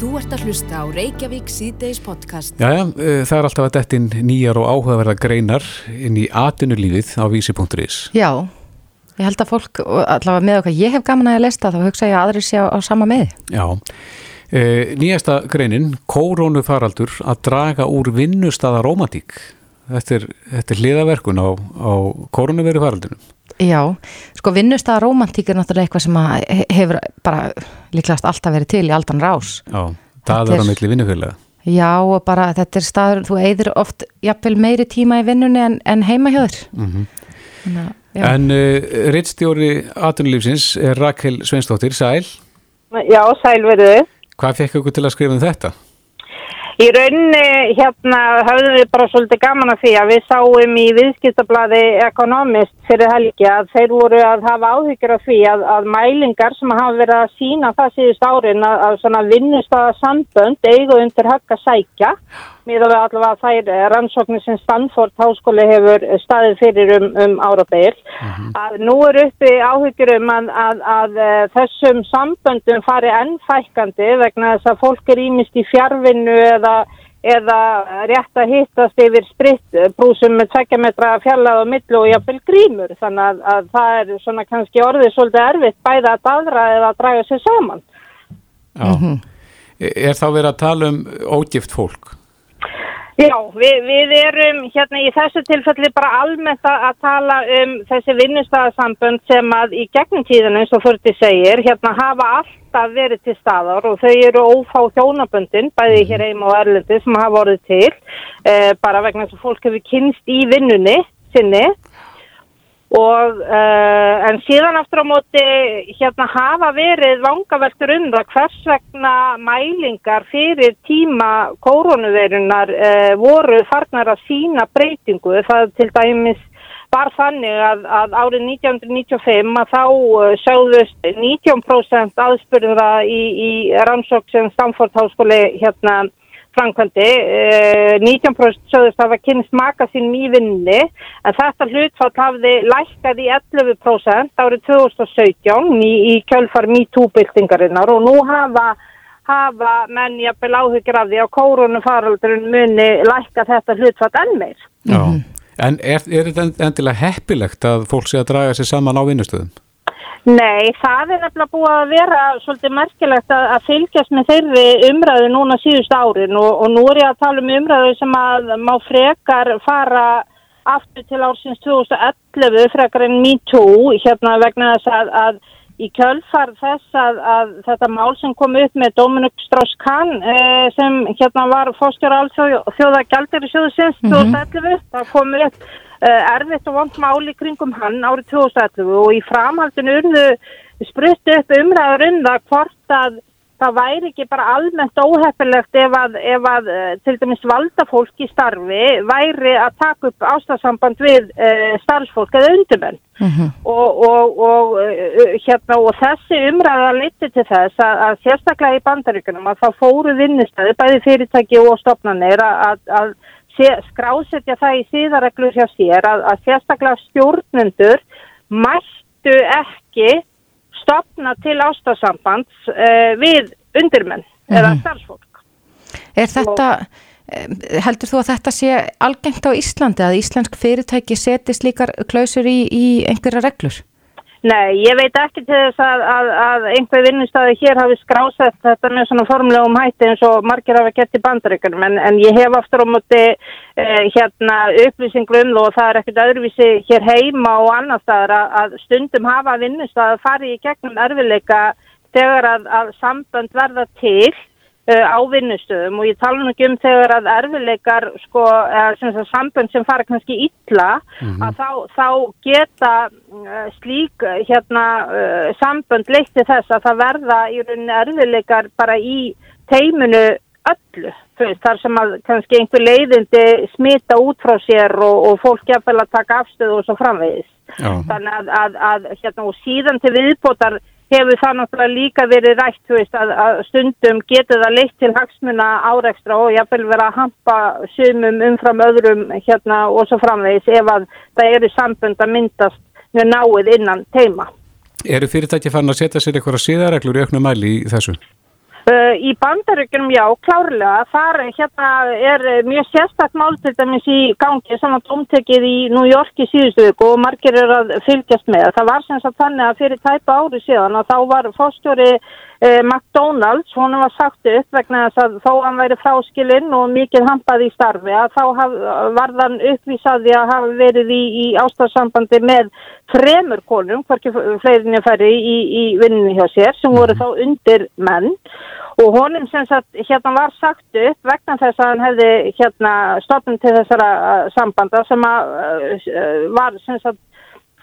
Þú ert að hlusta á Reykjavík síðdeis podcast. Jæja, uh, það er alltaf að dettin nýjar og áhugaverða greinar inn í atunulífið á vísi.is. Já, ég held að fólk, allavega með okkar, ég hef gaman að lesta þá hugsa ég að aðri sé á, á sama með. Já, uh, nýjasta greinin, kórónufaraldur að draga úr vinnustada romantík. Þetta er, þetta er hliðaverkun á, á kórónuveru faraldunum. Já, sko vinnustæða romantík er náttúrulega eitthvað sem hefur bara líklegast alltaf verið til í aldan rás. Já, það er á milli vinnufélaga. Já, og bara þetta er staður, þú eigður oft jafnvel meiri tíma í vinnunni en, en heima hjá þér. Mm Þannig að, já. En uh, rittstjóri atunulífsins er Rakel Sveinsdóttir, sæl. Já, sælverðu. Hvað fekk ykkur til að skrifa um þetta? Í rauninni hérna höfðum við bara svolítið gaman af því að við sáum í viðskiptablaði Economist fyrir helgi að þeir voru að hafa áhyggjur af því að, að mælingar sem hafa verið að sína það síðust árin að, að svona vinnustada sambönd eigu undir högg að sækja miðað við allavega þær rannsóknir sem Stanford háskóli hefur staðið fyrir um, um árabeil að nú er uppi áhyggjur um að, að, að, að þessum samböndum fari ennfækandi vegna þess að fólk er ímist í fjárvinnu eða, eða rétt að hittast yfir spritbrúsum með tvekja metra fjallað og millu og jafnvel grímur þannig að, að það er svona kannski orðið svolítið erfitt bæða að daðra eða að draga sig saman. Já. Er þá verið að tala um ógift fólk? Já, við, við erum hérna í þessu tilfelli bara almennt að tala um þessi vinnustæðasambönd sem að í gegnum tíðinu eins og fyrir segir, hérna hafa alltaf verið til staðar og þau eru ófá hjónaböndin, bæði hér heima og erlendi sem hafa orðið til, eh, bara vegna þess að fólk hefur kynst í vinnunni sinni og uh, en síðan aftur á móti hérna hafa verið vangaveltur um það hvers vegna mælingar fyrir tíma koronavirunar uh, voru farnar að sína breytingu. Það til dæmis var þannig að, að árið 1995 að þá uh, sögðust 19% aðspurða í, í rannsók sem Stanford háskóli hérna framkvæmdi, eh, 19% sögðust að hafa kynst maka sín í vinninni en þetta hlutfall hafði lækkað í 11% árið 2017 í, í kjölfar MeToo-byltingarinnar og nú hafa, hafa menn jafnvel áhyggjur af því að koronafaraldurinn muni lækka þetta hlutfall enn meir. Já. En er, er þetta endilega heppilegt að fólk sé að draga sér saman á vinnustöðum? Nei, það er nefnilega búið að vera svolítið merkilegt að, að fylgjast með þeirri umræðu núna síðust árin og, og nú er ég að tala um umræðu sem að má frekar fara aftur til ársins 2011 frekar en MeToo hérna vegna þess að, að í kjölfar þess að, að þetta mál sem kom upp með Dominic Strauss-Kahn eh, sem hérna var fórstjóra alþjóða gældir í sjóðusins 2011, það kom upp uh, erfitt og vant mál í kringum hann árið 2011 og í framhaldinu urðu spruttu upp umræður um það hvort að það væri ekki bara almennt óheppilegt ef að, ef að uh, til dæmis valdafólk í starfi væri að taka upp ástasamband við uh, starfsfólk eða undirmenn. Og, og, og, uh, hérna, og þessi umræða liti til þess að, að sérstaklega í bandaríkunum að það fóru vinnustæði bæði fyrirtæki og stopnarnir að, að, að sé, skrásetja það í síðareglur hjá sér að, að sérstaklega stjórnendur mættu ekki stopna til ástasambands uh, við undirmenn eða starfsfólk. Er þetta, eh, heldur þú að þetta sé algengt á Íslandi að íslensk fyrirtæki seti slíkar klausur í, í einhverja reglur? Nei, ég veit ekki til þess að, að, að einhver vinnustæði hér hafi skrásett þetta með svona formlegum hætti eins og margir hafa gett í bandaríkunum en, en ég hef aftur á móti eh, hérna upplýsinglu um það og það er ekkert öðruvísi hér heima og annar staðar að, að stundum hafa vinnustæði farið í gegnum erfileika þegar að, að sambönd verða til á vinnustöðum og ég tala nú ekki um þegar að erfileikar sko, eða sem sagt sambönd sem fara kannski illa að þá, þá geta uh, slík uh, hérna uh, sambönd leitti þess að það verða í rauninni erfileikar bara í teiminu öllu. Veist, þar sem að kannski einhver leiðindi smita út frá sér og, og fólk jafnvel að taka afstöðu og svo framvegis. Já. þannig að, að, að hérna, og síðan til viðbótar hefur það náttúrulega líka verið rætt þú veist, að, að stundum getur það leitt til hagsmuna árekstra og jafnvel vera að hampa sumum umfram öðrum hérna og svo framvegis ef að það eru sambönd að myndast mjög náið innan teima. Eru fyrirtæki fann að setja sér eitthvað síðareglur í auknum mæli í þessu? Uh, í bandaríkjum, já, klárlega, þar hérna er mjög sérstakkt mál til dæmis í gangi sem að domtekið í New York í síðustu viku og margir er að fylgjast með. Það var sem sagt þannig að fyrir tæpa ári síðan að þá var fórstjóri uh, McDonalds, hún var sagt upp vegna þess að þó hann væri fráskilinn og mikið hampað í starfi að þá haf, var þann uppvísaði að hafa verið í, í ástafsambandi með fremur konum, hvorki fleirinni færi í, í vinninu hjá sér sem voru þá undir menn og honum sem sagt hérna var sagt upp vegna þess að hann hefði hérna stofnum til þessara uh, sambanda sem að uh, var sem sagt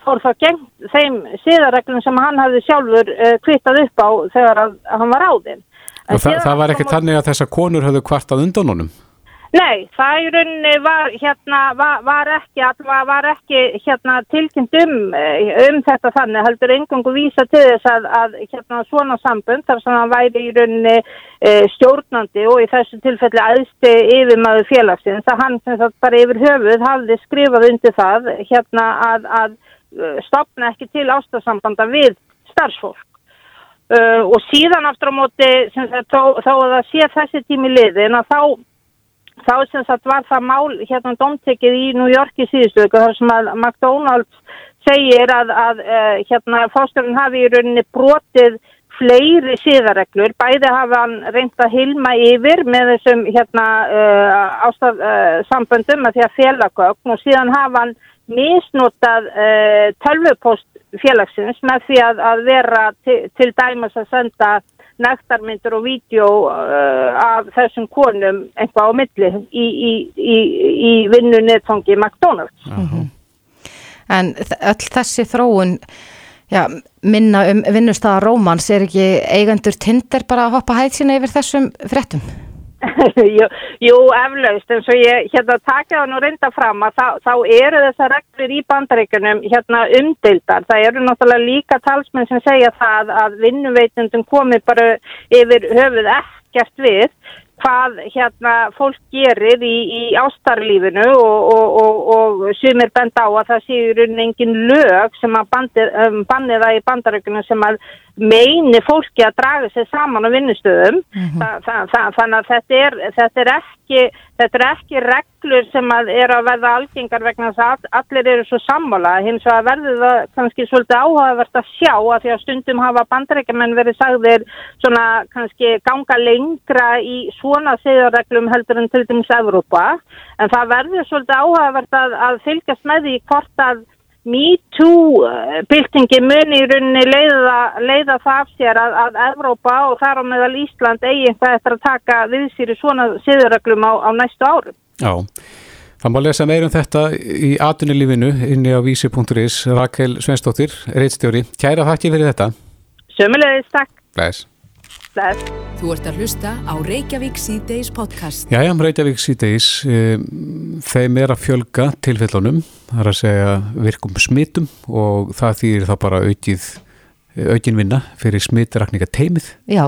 fór þá gegn þeim síðarreglum sem hann hefði sjálfur uh, kvittað upp á þegar að, að hann var áðinn. Það, það var ekki þannig að þessa konur höfðu kvartað undan honum? Nei, það í rauninni var, hérna, var, var ekki, var ekki hérna, tilkynnt um, um þetta þannig, heldur engangu vísa til þess að, að hérna, svona sambund þar sem það væri í rauninni e, stjórnandi og í þessu tilfelli aðstu yfirmaður félagsins að hann sem sagt bara yfir höfuð hafði skrifað undir það hérna að, að stopna ekki til ástafsambanda við starfsfólk. Uh, og síðan aftur á móti þó, þó að það sé þessi tími liðin að þá þá sem sagt var það mál hérna domtekið í New York í síðustu þar sem að McDonalds segir að, að uh, hérna fósturinn hafi í rauninni brotið fleiri síðareglur, bæði hafa hann reynd að hilma yfir með þessum hérna uh, ástaf uh, samböndum að því að félagögn og síðan hafa hann misnotað tölvupost félagsins með því að, að vera til, til dæmas að senda nektarmyndur og vídeo uh, af þessum konum eitthvað á milli í, í, í, í vinnu netfangi McDonalds. Mm -hmm. En öll þessi þróun já, minna um vinnustæða Rómans er ekki eigendur Tinder bara að hoppa hæð sína yfir þessum frettum? jú, jú, eflaust, eins og ég hérna taka það nú reynda fram að þá, þá eru þessar reglur í bandaríkunum hérna umdildar. Það eru náttúrulega líka talsmenn sem segja það að vinnuveitundum komi bara yfir höfuð ekkert við hvað hérna fólk gerir í, í ástarlífinu og, og, og, og sumir benda á að það séur engin lög sem að bandi, um, banni það í bandarökunum sem að meini fólki að draga sig saman á vinnustöðum. Mm -hmm. Þa, það, það, þannig að þetta er, þetta er ekki þetta er ekki reglur sem að er að verða algengar vegna þess að allir eru svo sammála. Hins og að verður það kannski svolítið áhugavert að sjá að því að stundum hafa bandarækjumenn verið sagðir svona kannski ganga lengra í svona segjarreglum heldur en til dæmis Evrópa. En það verður svolítið áhugavert að, að fylgjast með því hvort að MeToo-byltingi muni í rauninni leiða, leiða það af sér að, að Evrópa og þar á meðal Ísland eigi eitthvað eftir að taka við sér í svona siðuröglum á, á næstu árum. Já, það má lesa meirum þetta í atunilífinu inni á vísi.is Rakel Svensdóttir, reittstjóri. Kæra þakki fyrir þetta. Sömulegis, takk. Bless. Bless. Þú ert að hlusta á Reykjavík C-Days podcast. Jæja, Reykjavík C-Days, þeim er að fjölga tilfellunum, það er að segja virkum smittum og það þýðir þá bara aukið, aukin vinna fyrir smittrakninga teimið Já.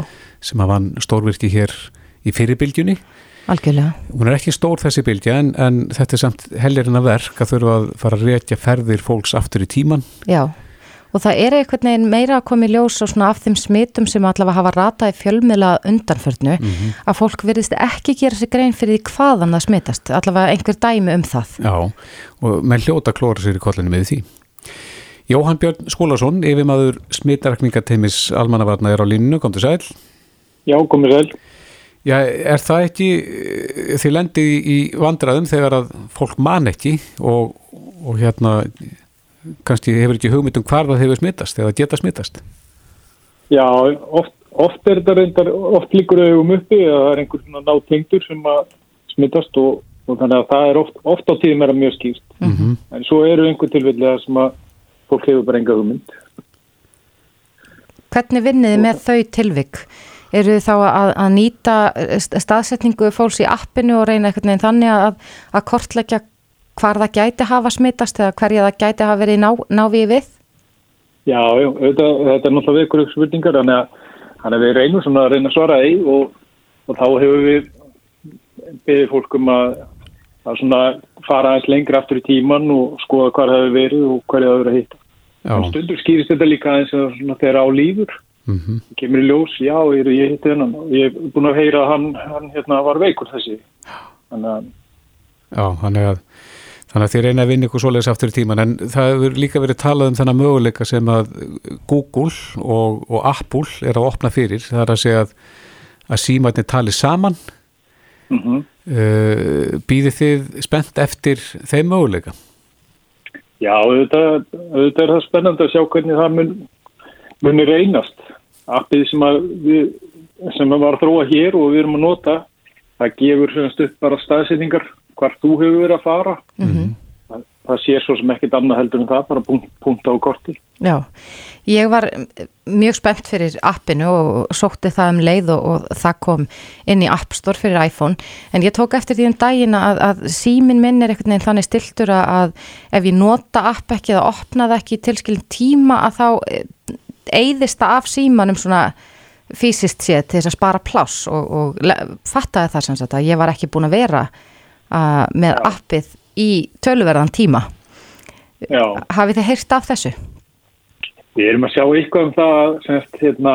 sem að vann stórvirki hér í fyrirbylgjunni. Algjörlega. Hún er ekki stór þessi bylgja en, en þetta er samt helirinn að verk að þurfa að fara að reykja ferðir fólks aftur í tíman. Já. Og það er einhvern veginn meira að koma í ljós og svona af þeim smitum sem allavega hafa ratað í fjölmjöla undanförnu mm -hmm. að fólk verðist ekki gera sig grein fyrir því hvaðan það smitast, allavega einhver dæmi um það. Já, og með hljóta klóra sér í kollinu með því. Jóhann Björn Skólason, yfirmaður smittarkningateimis almannavarna er á línunu, kom til sæl. Já, komið sæl. Já, er það ekki því lendið í vandraðum þegar að fólk man ekki og, og hérna kannski hefur ekki hugmynd um hvar það hefur smittast eða geta smittast Já, oft, oft er þetta reyndar oft líkur auðvum uppi eða það er einhver svona nátengtur sem að smittast og, og þannig að það er oft, oft á tíðum er að mjög skýrst mm -hmm. en svo eru einhver tilfellega sem að fólk hefur bara enga hugmynd Hvernig vinniði með þau tilvik? Eru þið þá að, að nýta staðsetningu fólks í appinu og reyna einhvern veginn þannig að, að kortleggja hvar það gæti hafa smittast eða hverja það gæti hafa verið ná, návið við? Já, já þetta, þetta er náttúrulega vikur ykkur spurningar þannig að, að við reynum svona að reyna að svara því og, og þá hefur við beðið fólkum að, að svona fara aðeins lengra aftur í tíman og skoða hvað það hefur verið og hverja það hefur verið að hitta. Stundur skýrist þetta líka aðeins að þeirra á lífur mm -hmm. kemur í ljós, já, ég, ég hitti hennan og ég er búin að heyra að hann, hann hérna, var veikur þessi þannig að Já, þannig að þannig að þið reyna að vinna ykkur svoleiðis aftur í tíman en það hefur líka verið talað um þennan möguleika sem að Google og, og Apple er að opna fyrir það er að segja að, að símatni tali saman mm -hmm. uh, býði þið spennt eftir þeim möguleika? Já, auðvitað, auðvitað er það spennandi að sjá hvernig það mun, munir reynast appið sem að við sem að var að þróa hér og við erum að nota það gefur semst upp bara staðsetningar hvar þú hefur verið að fara Mhm. -hmm. það, það sé svo sem ekkit annað heldur en það bara punkt, punkt á korti Já, ég var mjög spennt fyrir appinu og sótti það um leið og, og það kom inn í App Store fyrir iPhone en ég tók eftir því um daginn að, að símin minn er einhvern veginn þannig stiltur að, að ef ég nota app ekki eða opna það ekki tilskilin tíma að þá eyðist það af símanum svona fysiskt séð til þess að spara pláss og, og fattaði það sem sagt að ég var ekki búin að vera uh, með appið í töluverðan tíma. Já, Hafið þið heyrt af þessu? við erum að sjá eitthvað um það semst, hérna,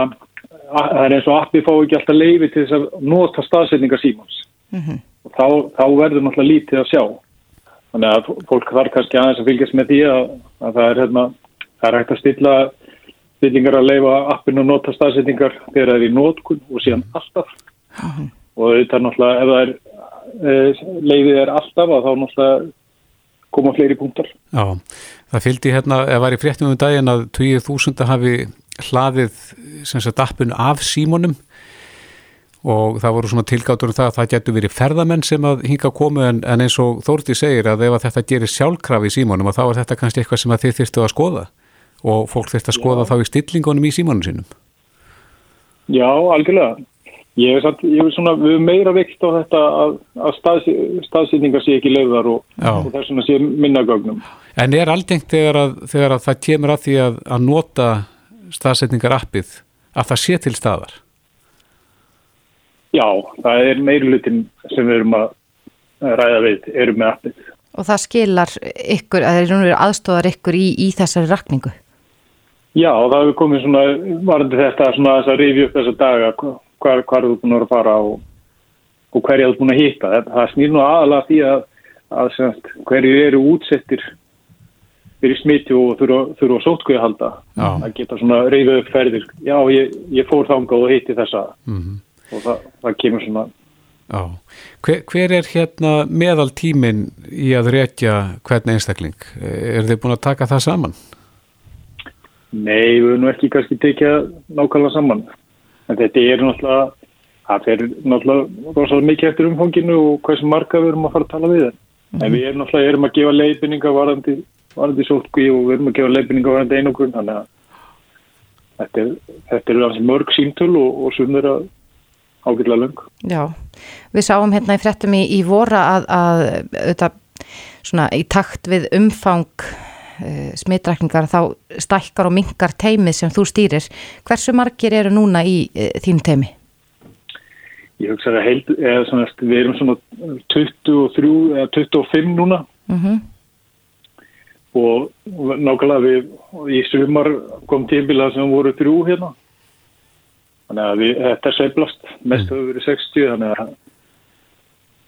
er eins og appið fá ekki alltaf leifi til þess að nota staðsetningar símans Mhm. og þá, þá verður náttúrulega lítið að sjá. Þannig að fólk þarf kannski aðeins að fylgjast með því að, að það er hérna, það er hægt að stilla stillingar að leifa appinu að nota staðsetningar þegar það er í nótkun og síðan alltaf. Og þetta er náttúrulega ef það er e, leifið er alltaf að þá náttúrulega koma fleiri punktar Já, það fylgdi hérna, eða var í fréttum um daginn að 20.000 hafi hlaðið sem sagt appun af símonum og það voru svona tilgáttur um það að það getur verið ferðamenn sem að hinga komu en, en eins og Þórti segir að ef að þetta gerir sjálfkrafi í símonum að þá er þetta kannski eitthvað sem að þið þyrftu að skoða og fólk þyrftu að skoða þá í stillingunum í símonum sínum. Já, algjörlega. Ég er, samt, ég er svona, við erum meira vikt á þetta að, að stað, staðsýtningar sé ekki leiðar og, og þess vegna sé minnagögnum. En er aldengt þegar að, þegar að það kemur að því að, að nota staðsetningar appið að það sé til staðar? Já, það er meiri hlutin sem við erum að ræða við, erum með appið. Og það skilar ykkur, að það er aðstofar ykkur í, í þessari rakningu. Já, og það hefur komið svona, varandi þetta svona þess að rifja upp þessa daga, hvar, hvar þú búin að að fara og, og hverja þú búin að hitta. Það, það snýr nú aðalega því að, að semst, hverju eru útsettir fyrir smiti og þurfa, þurfa sótkvíð að halda. Já. Það geta svona rifja upp ferðir. Já, ég, ég fór þangað og hitti þessa Mm og það, það kemur svona. Hver, hver er hérna meðal tímin í að rekja hvern einstakling? Er þið búin að taka það saman? Nei, við nú ekki kannski tekið nákvæmlega saman. En þetta er náttúrulega, það er náttúrulega rosalega mikið eftir umfanginu og hversu marga við erum að fara að tala við. En við erum náttúrulega erum að gefa leifinninga varandi, varandi sótkví og við erum að gefa leifinninga varandi einokun. Þannig að þetta er, þetta er mörg símtöl og, og sumir að ágætlega löng. Já, við sáum hérna í fréttum í, í vora að, að auðvitað svona í takt við umfang uh, smitrækningar þá stækkar og minkar teimið sem þú stýrir. Hversu margir eru núna í uh, þín teimi? Ég hugsa að heild, eða svona, við erum svona 23 eða 25 núna. Mm og nákvæmlega við í sumar kom tímbila sem voru þrjú hérna. Þannig að við, þetta er sveiflast. Mest hefur verið 60 þannig að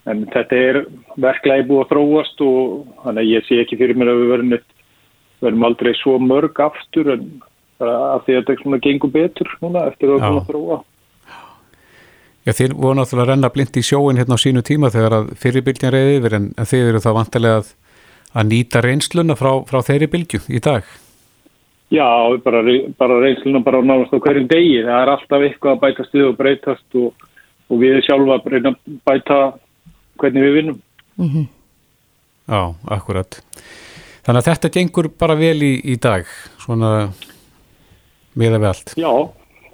en þetta er verklega búið að þróast og þannig að ég sé ekki fyrir mér að við verðum, verðum aldrei svo mörg aftur en af því að þetta svona gengur betur núna eftir að Já. við að þróa Já, þið voru náttúrulega að renna blind í sjóin hérna á sínu tíma þegar að fyrirbylgjan reyði yfir en, en þið eru þá vantilega að, að nýta reynsluna frá, frá þeirri bylgju í dag. Já, bara, bara reynsluna bara nánast á hverjum degi. Það er alltaf eitthvað að bæta stuð og breytast og, og við sjálfa að reyna að bæta hvernig við vinnum. -hmm. Já, akkurat. Þannig að þetta gengur bara vel í, í dag, svona miða við allt. Já,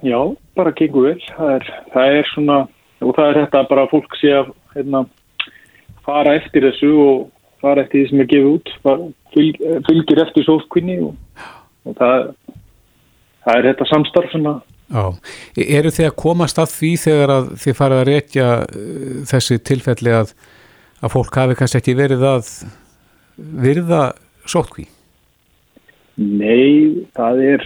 já, bara gengur vel. Það er, það er svona, og það er þetta bara að fólk sé að hérna, fara eftir þessu og fara eftir því sem er gefið út, fara, fylg, fylgir eftir sótkvinni og, og það, það er þetta samstarf sem að Já, eru þið að komast að því þegar að þið farið að rekja uh, þessi tilfelli að, að fólk hafi kannski ekki verið að virða sótkví? Nei, það er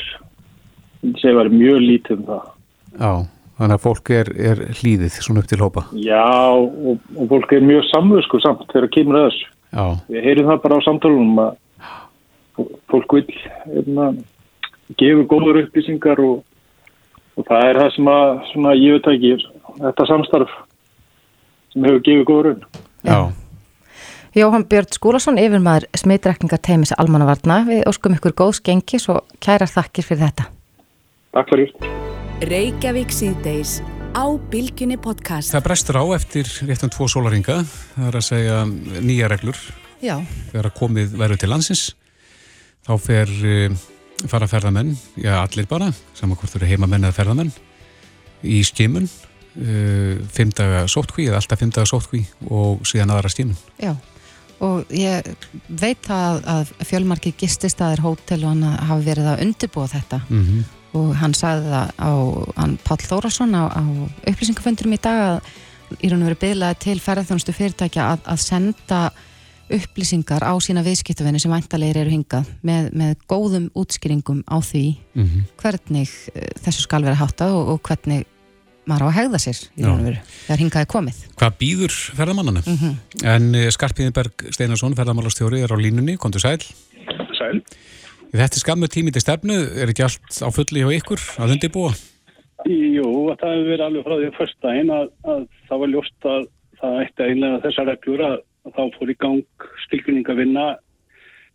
að vera mjög lítið um það. Já, þannig að fólk er, er hlýðið svona upp til hópa. Já, og, og fólk er mjög samvösku samt þegar kemur að þessu. Já, Við heyrum það bara á samtalunum að fó- fólk vil hérna, gefur góður upplýsingar og, og það er það sem að svona, ég veit ekki, þetta samstarf sem hefur gefið góður raun. já, Jóhann Björn Skúlason, yfirmaður smitrekninga teimis almannavarna. Við óskum ykkur góðs gengis og kærar þakkir fyrir þetta. Takk fyrir. Reykjavík síðdeis á Bilginni podcast. það brestur á eftir réttum tvo sólaringa, það er að segja nýja reglur Já. þegar að komið verður til landsins þá fer uh, fara ferðamenn, já allir bara saman hvort þau eru heimamenn eða ferðamenn í skimun uh, fimm daga sótkví eða alltaf fimm daga sótkví og síðan aðra skimun Já, og ég veit að, að fjölmarki gististæðir hótel og hann hafi verið að undirbúa þetta mm -hmm. og hann sagði það á hann Páll Þórasson á, á upplýsingafundurum í dag að í raun og veru bygglaði til ferðarþjónustu fyrirtækja að, að senda upplýsingar á sína viðskiptavinni sem væntalegir eru hingað með, með góðum útskýringum á því Mhm. hvernig uh, þessu skal vera háttað og, og hvernig maður á að hegða sér í raun og veru þegar hingað er komið. Hvað býður ferðamannana? mm En uh, Skarpíðinberg Steinarsson, ferðamálastjóri er á línunni, kontur sæl. Sæl. Þetta er skammu tími til stefnu, er ekki allt á fulli hjá ykkur að undirbúa? Jú, það hefur verið alveg frá því að första einn að, að það var ljóst að það að einlega þessar reglur að, að þá fór í gang skilgrinningavinna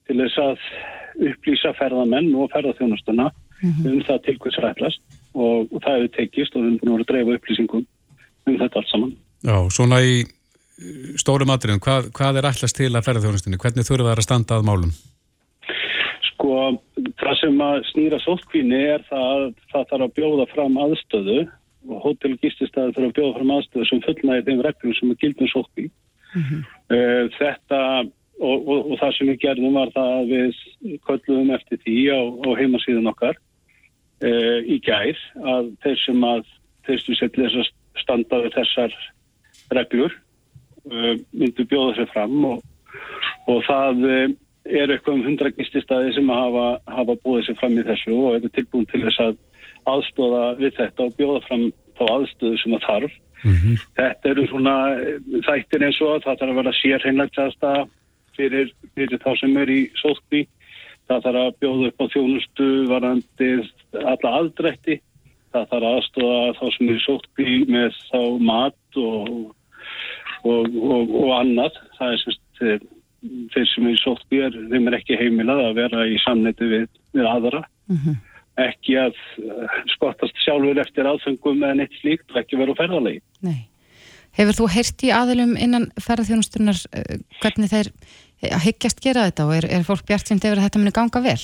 til þess að upplýsa ferðamenn og ferðarþjónustuna um það til hvers rætlast og, og það hefur tekist og við erum búin að vera að dreifa upplýsingum um þetta allt saman. Já, svona í uh, stórum atriðum, hvað, hvað er allast til að ferðarþjónustinni? Hvernig þurfa það að standa að málum? Sko, það sem að snýra sótkvíni er það að það þarf að bjóða fram aðstöðu og hótel og gististæði þarf að bjóða fram aðstöðu sem fullnæði þeim reglum sem er gildum sótkví. Uh, þetta og, og, og það sem við gerðum var það að við kölluðum eftir því á, á heimasíðun okkar uh, í gær að þeir sem að þeir sem setja þess að standa við þessar reglur uh, myndu bjóða sér fram og, og það uh, er eitthvað um hundra gististæði sem að hafa, hafa búið sér fram í þessu og er tilbúin til þess að aðstóða við þetta og bjóða fram þá aðstöðu sem að þarf Mm Þetta eru svona eh, þættir eins og að það þarf að vera sérheinlægtasta fyrir, fyrir þá sem er í sótkví. Það þarf að bjóða upp á þjónustu varandi alla aðdrætti. Það þarf að aðstofa þá sem er í sótkví með þá mat og, og, og, og annað. Það er semst þeir, þeir sem er í sótkví er, þeim er ekki heimilað að vera í samneiti við, við aðra ekki að eh, skottast sjálfur eftir aðfengum eða neitt slíkt og ekki vera á ferðalegi. Nei. Hefur þú heyrt í aðilum innan ferðarþjónustunar uh, hvernig þeir eh, hyggjast gera þetta og er, er fólk bjart sem yfir að þetta muni ganga vel?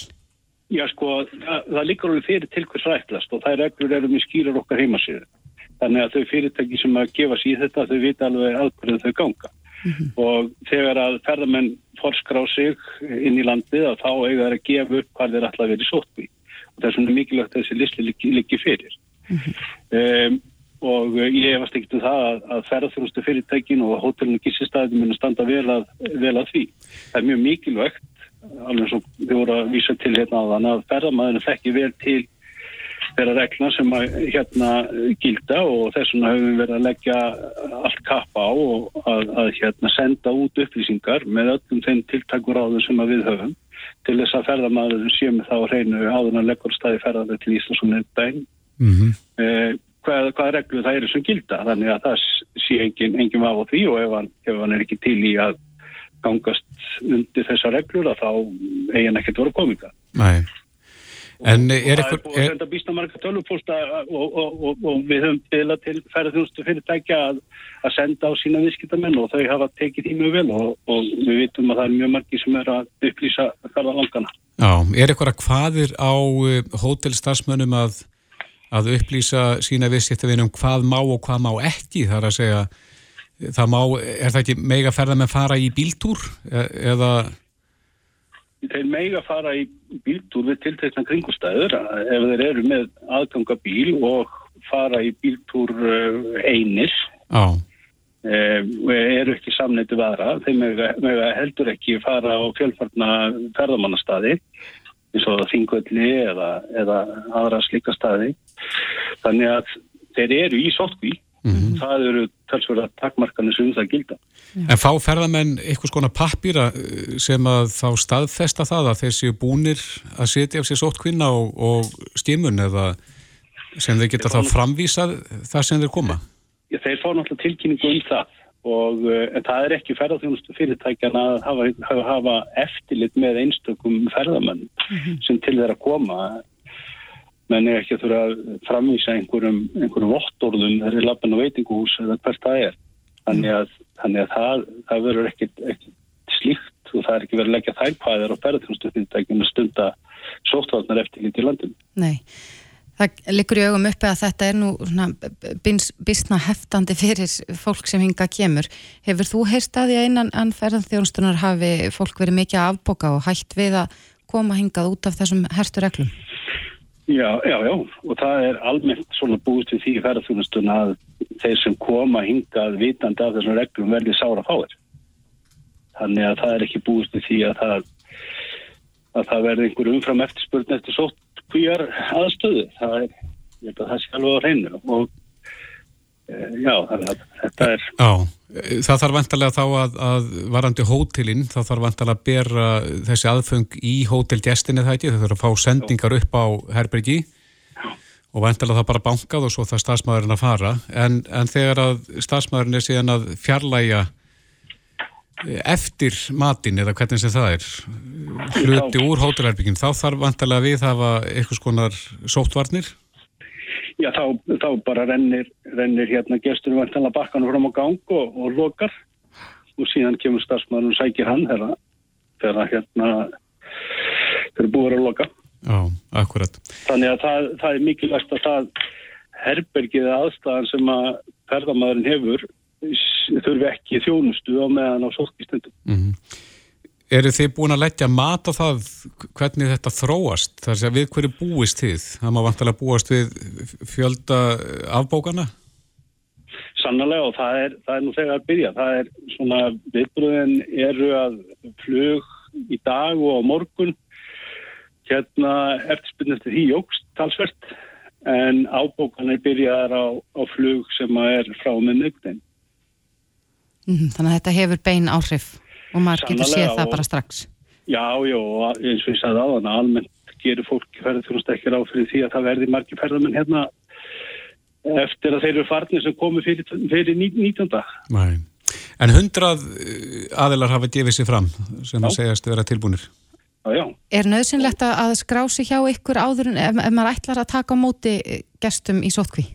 Já sko, það, það líkur alveg fyrir til hvers rætlast og það reglur eru mjög skýrar okkar heimasíðu. Þannig að þau fyrirtæki sem að gefa sér þetta, þau vita alveg aðkvæðið þau ganga. Og þegar að ferðamenn forskrá sig inn í landið að þá eiga þær að gefa upp hvað þeir ætla að vera í sótkví. Og það er svona mikilvægt að þessi listi liggi, liggi fyrir. Um, og ég hefast ekkert um það að, að ferðarþjónustu fyrirtækin og hótelinu gísistæðin muni standa vel að, vel að því. Það er mjög mikilvægt, alveg eins og þið voru að vísa til hérna á þann, að ferðarmæðinu þekki vel til þeirra regna sem að hérna gilda og þess vegna höfum við verið að leggja allt kappa á og að, að hérna senda út upplýsingar með öllum þeim tiltakur áður sem að við höfum til þess að ferðarmæðinu sé með þá á hreinu áður en leggur staði ferðarlega til Íslands og nefndæn -hmm. eh, hvað, hvað reglu það eru sem gilda þannig að það sé engin, engin vaf á því og ef hann, ef hann er ekki til í að gangast undir þessar reglur að þá eigi hann ekkert voru kominga Nei. En er það er eitthvað... búið að senda býsta marga tölvupósta og, og, og, og við höfum bila til ferðarþjónustu fyrirtækja að, að senda á sína viðskiptamenn og þau hafa tekið því mjög vel og, og við vitum að það er mjög margi sem er að upplýsa ferðarlangana. Já, er eitthvað hvaðir á uh, hótelstarfsmönnum að, að upplýsa sína viðskiptavinum hvað má og hvað má ekki þar að segja það má, er það ekki mega ferða með fara í bíltúr? E eða? Þeir mega fara í bíltúr við tiltekna kringustæður ef þeir eru með aðganga bíl og fara í bíltúr einir. Á, eh, og eru ekki samneiti vaðra. Þeir mega, mega heldur ekki fara á fjölfarna ferðamannastadi eins og þingvelli eða, eða aðra slika staði. Þannig að þeir eru í sótkví, Mhm. það eru talsverða takmarkanir sem um það gilda. En fá ferðamenn eitthvað skona pappýra sem að þá staðfesta það að þeir séu búnir að setja af sér sótkvinna og, og skimun eða sem þeir geta þá framvísað það sem þeir koma? Já, þeir fá náttúrulega tilkynningu um það og uh, en það er ekki ferðarþjónustu fyrirtækjana að hafa, hafa, hafa eftirlit með einstökum ferðamenn sem til þeirra koma menn er ekki að þurfa að framvísa einhverjum, einhverjum vottorðum þegar er lappin á veitinguhús eða hvert það er þannig að, þannig að það, það verður ekkit slíkt og það er ekki verið að leggja þærpæðir á ferðarþjónustu fyrirtækjum að stunda sóttvarnar eftirlit í landinu Nei, það liggur í augum uppi að þetta er nú bisna heftandi fyrir fólk sem hinga kemur. Hefur þú heyrst að því að innan ferðarþjónustunar hafi fólk verið mikið afboka og hægt við að koma hingað út af þessum herstu reglum? Já, já, já, og það er almennt svona búist við því í ferðarþjónustun að þeir sem koma hingað vitandi af þessum reglum verði sára fáir. Þannig að það er ekki búist við því að það, að það verði einhver umfram eftirspurn eftir sótt kvíjar aðstöðu. Það er, ég held að það sé alveg á hreinu og já, þannig að þetta er... Já, það þarf vantarlega þá að, að varandi hótelin, þá þarf vantarlega að bera þessi aðfeng í hótelgestinni það ekki, þau þurfa að fá sendingar upp á herbergi og vantarlega það bara bankað og svo það stafsmæðurinn að fara. En, en þegar að stafsmæðurinn er síðan að fjarlæga eftir matin eða hvernig sem það er hluti úr hótelherbyggin þá þarf vantarlega við hafa eitthvað skonar sóttvarnir Já, þá, þá bara rennir, rennir hérna gesturinn vantanlega bakkanum fram á gang og, og lokar og síðan kemur stafsmæðurinn og sækir hann þegar, hérna þegar búið að loka. Já, akkurat. Þannig að það, það er mikilvægt að það herbergið aðstæðan sem að ferðamæðurinn hefur þurfi ekki þjónustu á meðan á sótkistundum. Mm -hmm. Eru þið búin að leggja mat á það hvernig þetta þróast? Það er að við hverju búist þið? Það má vantilega búast við fjölda afbókana? Sannlega og það er, það er nú þegar að byrja. Það er svona, viðbröðin eru að flug í dag og á morgun hérna eftirspiln eftir því jógst talsvert en ábókanir byrjaðar á, á flug sem er frá með nögnin. Mm, þannig að þetta hefur bein áhrif og maður getur séð það og, bara strax. Já, já, eins og ég sagði á þann almennt gerur fólk ferðarþjónust ekki ráð fyrir því að það verði margi ferðarmenn hérna eftir að þeir eru farnir sem komu fyrir, fyrir 19. Nei. En hundrað aðilar hafa gefið sér fram sem að segjast vera tilbúinir. Já, já. Er nöðsynlegt að skrási hjá ykkur áður en ef, ef maður ætlar að taka á móti gestum í sótkví?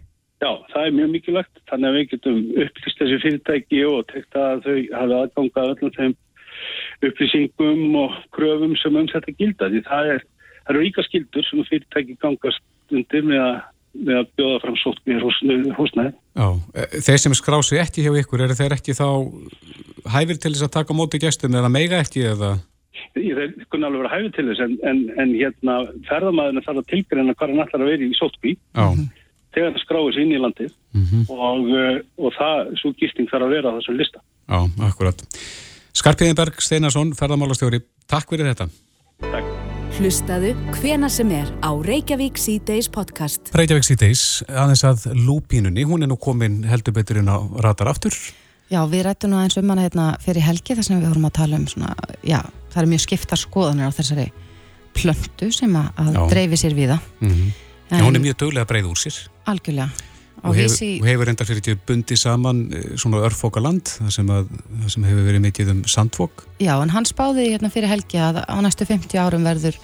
Já, það er mjög mikilvægt. Þannig að við getum upplýst þessi fyrirtæki og tekt að þau hafa aðgangað öllum þeim upplýsingum og kröfum sem um þetta gilda. Því það, er, það eru ríka skildur sem fyrirtæki gangast undir með að, með að bjóða fram sótkví húsnæði. Já, þeir sem skrási ekki hjá ykkur, eru þeir ekki þá hæfir til þess að taka móti gestum eða meiga ekki eða... Þeir kunna alveg vera hæfið til þess en, en, en hérna ferðamæðinu þarf að tilgreina hvað hann ætlar að vera í sótkví þegar það skráir sér inn í landið mm -hmm. og, og það, svo gisting þarf að vera á þessum lista. Já, akkurat. Skarpiðinberg Steinarsson, ferðamálastjóri, takk fyrir þetta. Takk. Hlustaðu hvena sem er á Reykjavík C-Days podcast. Reykjavík C-Days, aðeins að lúpínunni, hún er nú komin heldur betur inn á radar aftur. Já, við rættum nú aðeins um hana hérna fyrir helgi þar sem við vorum að tala um svona, já, það er mjög skiptar skoðanir á þessari plöntu sem að, að dreifi sér við það. Mm -hmm. hún er mjög döglega breið úr sér. Algjörlega. Og hefur, hefur enda fyrir ekki bundi saman svona örfókaland, sem, sem hefur verið mikið um sandfók. Já, en hann spáði hérna fyrir helgi að á næstu 50 árum verður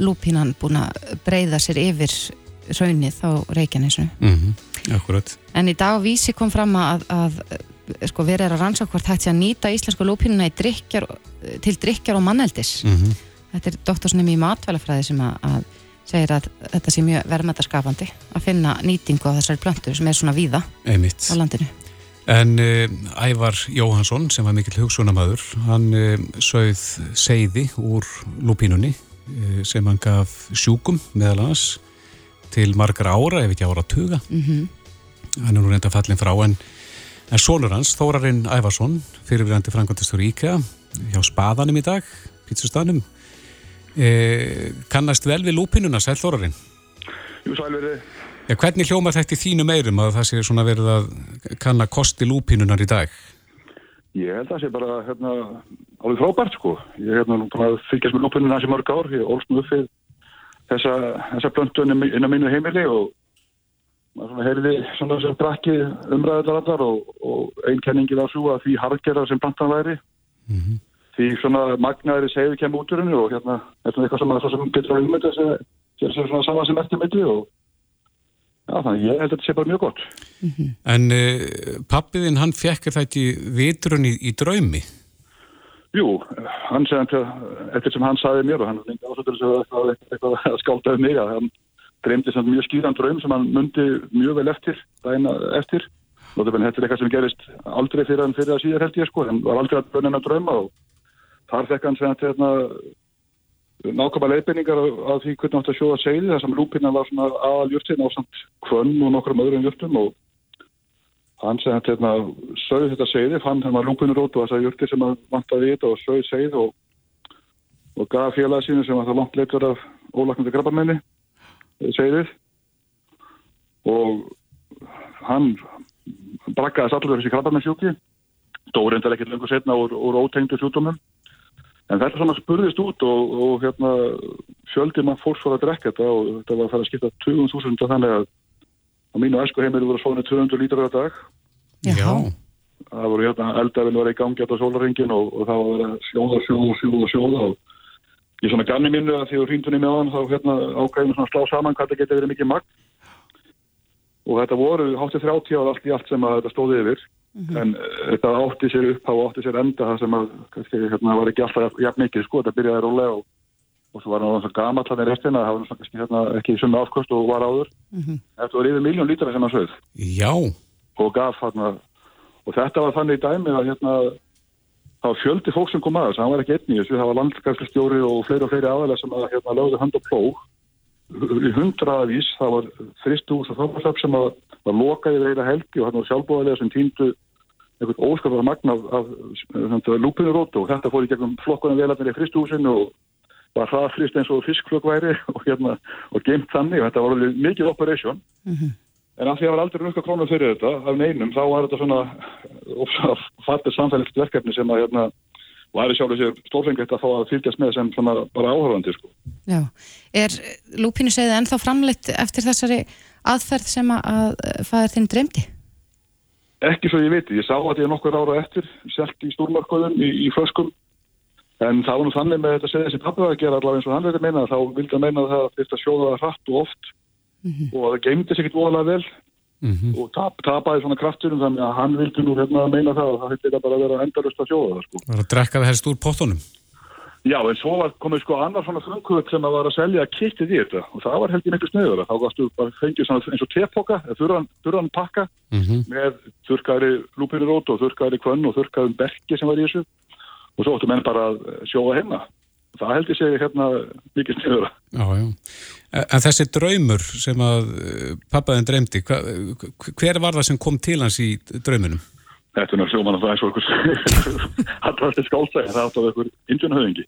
lúpínan búin að breyða sér yfir raunnið á Reykjanesinu. Mm -hmm. Akkurat. En í dag vísi kom fram að, að sko, verið er að rannsaka hvort hægt sé að nýta íslensku lúpínuna drikkjar, til drikkjar og manneldis. Mm -hmm. Þetta er doktorsnum í matvælafræði sem að, að segir að þetta sé mjög verðmættaskapandi að finna nýtingu á þessari plöntu sem er svona víða Einmitt. á landinu. En uh, Ævar Jóhansson sem var mikill hugsunamaður, hann uh, sögð seiði úr lúpínunni uh, sem hann gaf sjúkum meðal hans til margar ára, ef ekki ára tuga. Mm -hmm. Hann er nú reynda fallin frá en, en sonur hans, Þórarinn Ævarsson, fyrirvirandi frangvandistur Íkja hjá Spaðanum í dag, pítsustanum, E, kannast vel við lúpinuna, Sæl Þórarinn? Jú, sælverið. Ja, hvernig hljómar þetta í þínu meirum að það sé svona verið að kanna kosti lúpinunar í dag? Ég held að það sé bara hérna alveg frábært sko. Ég er hérna að fylgjast með lúpinuna þessi mörg ár. Ég ólst nú upp við þessa, þessa blöndu inn á mínu heimili og maður svona heyrði svona sem brakki umræðilega allar og, og einn kenningi var svo að því hargerðar sem plantan væri. Mm -hmm því svona magnaðri segðu kemur út úr hennu og hérna er svona eitthvað sem að það sem getur að umönda þessi svona saman sem eftir milli og já þannig ég held að þetta sé bara mjög gott mm -hmm. En uh, pappiðinn hann fekkir það ekki vitrun í, í draumi? Jú, hann segði eftir sem hann saði mér og hann líka ásöður að eitthvað að skáltaði mig að hann dreymdi svona mjög skýran draum sem hann myndi mjög vel eftir dæna eftir og þetta er eitthvað sem gerist aldrei fyrir hann fyrir að síðar held ég sko, hann var aldrei að bönna drauma og þar fekk hann sem hérna, nákvæmlega leifinningar af því hvernig átt að sjóða segði þar sem lúpina var svona aðaljurtin á samt kvönn og nokkrum öðrum jurtum og hann sem hérna sögði þetta segði, fann hann var lúpinur út og þessar jurtir sem hann vant að vita og sögði segði og, og gaf félagi sínu sem var það langt leitur af ólaknandi grabbamenni segðið og hann brakkaðist allur þessi grabbamennsjúki dórindar ekkert lengur setna úr, úr ótengdu sjútumum En þetta svona spurðist út og, og hérna, fjöldi mann fólks var að drekka þetta og þetta var að fara að skipta 20.000 þannig að á mínu æsku heimili voru svona 200 lítur á dag. Já. Það voru hérna eldafinn var í gangi á sólaringin og, og það var að sjóða, sjóða, sjóða, sjóða og í svona ganni mínu að því að hrýndunni með hann þá hérna ágæðum svona slá saman hvað þetta geti verið mikið magn og þetta voru háttið 30 ára allt í allt sem að þetta stóði yfir Mm -hmm. en uh, þetta átti sér upp á átti sér enda það sem að kannski hérna var ekki alltaf jafn mikið sko, þetta byrjaði rólega og, og svo var það svona gamall hann í restina, það var kannski hérna ekki í summa afkost og var áður mm -hmm. þetta var yfir miljón lítra sem hann sögð Já og gaf hérna og þetta var þannig í dæmi að hérna það var fjöldi fólk sem kom aðeins, það var ekki einni þessu, það var landskapsstjóri og fleiri og fleiri aðeins sem að hérna lögðu hand og plóg í hundraðavís, það var fristús og þáfarsöp sem að var lokaði veira helgi og hann var sjálfbúðarlega sem týndu eitthvað óskapar magna af, af, lúpinurótu og þetta fór í gegnum flokkunum velarnir í fristúsinu og var hraðfrist eins og fiskflokk væri og, hérna, og geimt þannig og þetta var alveg mikið operation mm -hmm. en af því að það var aldrei nukka krónu fyrir þetta af neinum þá var þetta svona fattir samfélagt verkefni sem að hérna og það er sjálf þessi stórfengjast að fá að fylgjast með sem bara áhörðandi sko. Já, er lúpínu segið ennþá framleitt eftir þessari aðferð sem að fæðir þinn dremdi? Ekki svo ég veit, ég sá að ég er nokkur ára eftir selt í stórmarkvöðum í, í flöskum en það var nú þannig með þetta segið sem pappið að gera allavega eins og hann verið meina þá vildi að meina að það að sjóða það hratt og oft mm -hmm. og það geymdi sér ekkert voðalega vel mm -hmm. og tap, tapaði svona krafturum þannig að hann vildi nú hérna að meina það og það hefði bara verið að endalust að sjóða það sko. Það var að drekka það helst úr pottunum Já, en svo var komið sko annar svona frumkvöld sem að var að selja kittið í þetta. Og það var heldur miklu sniður þá varstu bara fengið svona eins og tepoka þurran pakka mm -hmm. með þurkaðri lúpinurót og þurkaðri kvönn og þurkaðum bergi sem var í þessu. Og svo óttu menn bara að sjóða heima það heldur segja hérna mikið sniður Já, já, en þessi draumur sem að eh, pappaðin dreymdi hver var það sem kom til hans í draumunum? Þetta er náttúrulega sjóman að það er svo það var þessi skálsæði það átt af einhver indjunahöfingi